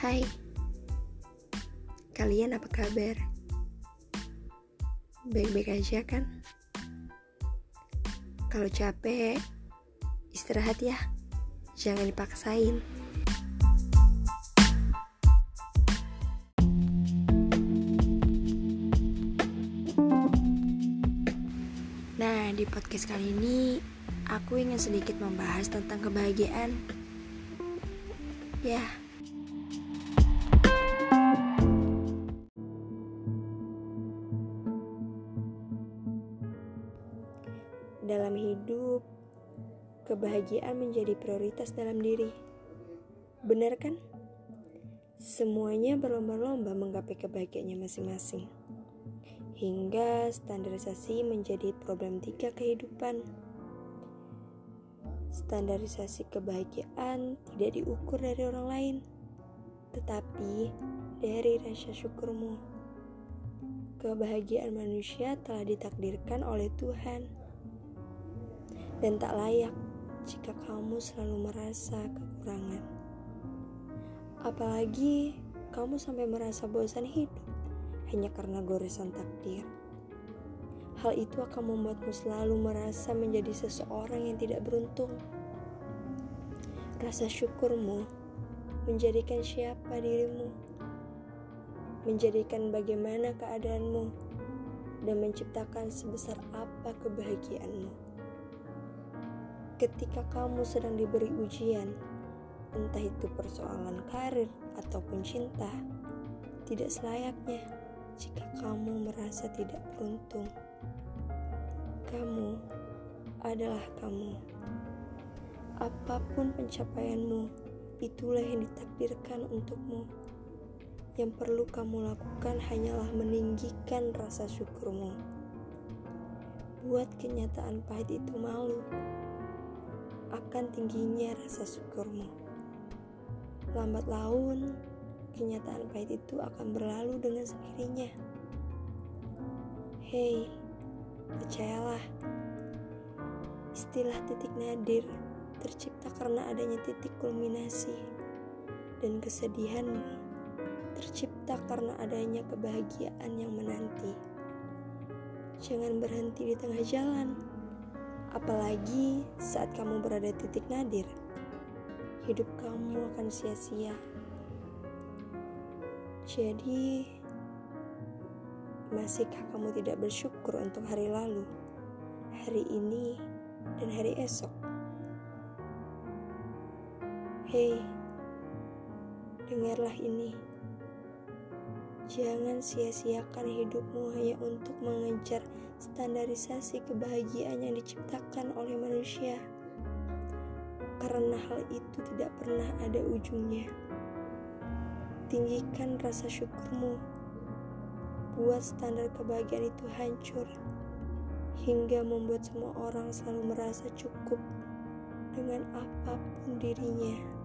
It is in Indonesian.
Hai, kalian apa kabar? Baik-baik aja kan? Kalau capek, istirahat ya, jangan dipaksain. Nah, di podcast kali ini aku ingin sedikit membahas tentang kebahagiaan. Ya, dalam hidup, kebahagiaan menjadi prioritas dalam diri. Benar kan? Semuanya berlomba-lomba menggapai kebahagiaannya masing-masing. Hingga standarisasi menjadi problem tiga kehidupan. Standarisasi kebahagiaan tidak diukur dari orang lain, tetapi dari rasa syukurmu. Kebahagiaan manusia telah ditakdirkan oleh Tuhan dan tak layak jika kamu selalu merasa kekurangan. Apalagi kamu sampai merasa bosan hidup hanya karena goresan takdir. Hal itu akan membuatmu selalu merasa menjadi seseorang yang tidak beruntung. Rasa syukurmu menjadikan siapa dirimu, menjadikan bagaimana keadaanmu, dan menciptakan sebesar apa kebahagiaanmu ketika kamu sedang diberi ujian, entah itu persoalan karir ataupun cinta, tidak selayaknya jika kamu merasa tidak beruntung. Kamu adalah kamu. Apa pun pencapaianmu, itulah yang ditakdirkan untukmu. Yang perlu kamu lakukan hanyalah meninggikan rasa syukurmu. Buat kenyataan pahit itu malu akan tingginya rasa syukurmu. Lambat laun, kenyataan pahit itu akan berlalu dengan sendirinya. Hei, percayalah, istilah titik nadir tercipta karena adanya titik kulminasi dan kesedihanmu tercipta karena adanya kebahagiaan yang menanti. Jangan berhenti di tengah jalan Apalagi saat kamu berada titik nadir, hidup kamu akan sia-sia. Jadi, masihkah kamu tidak bersyukur untuk hari lalu, hari ini, dan hari esok? Hei, dengarlah ini. Jangan sia-siakan hidupmu hanya untuk mengejar standarisasi kebahagiaan yang diciptakan oleh manusia. Karena hal itu tidak pernah ada ujungnya. Tinggikan rasa syukurmu. Buat standar kebahagiaan itu hancur hingga membuat semua orang selalu merasa cukup dengan apa pun dirinya.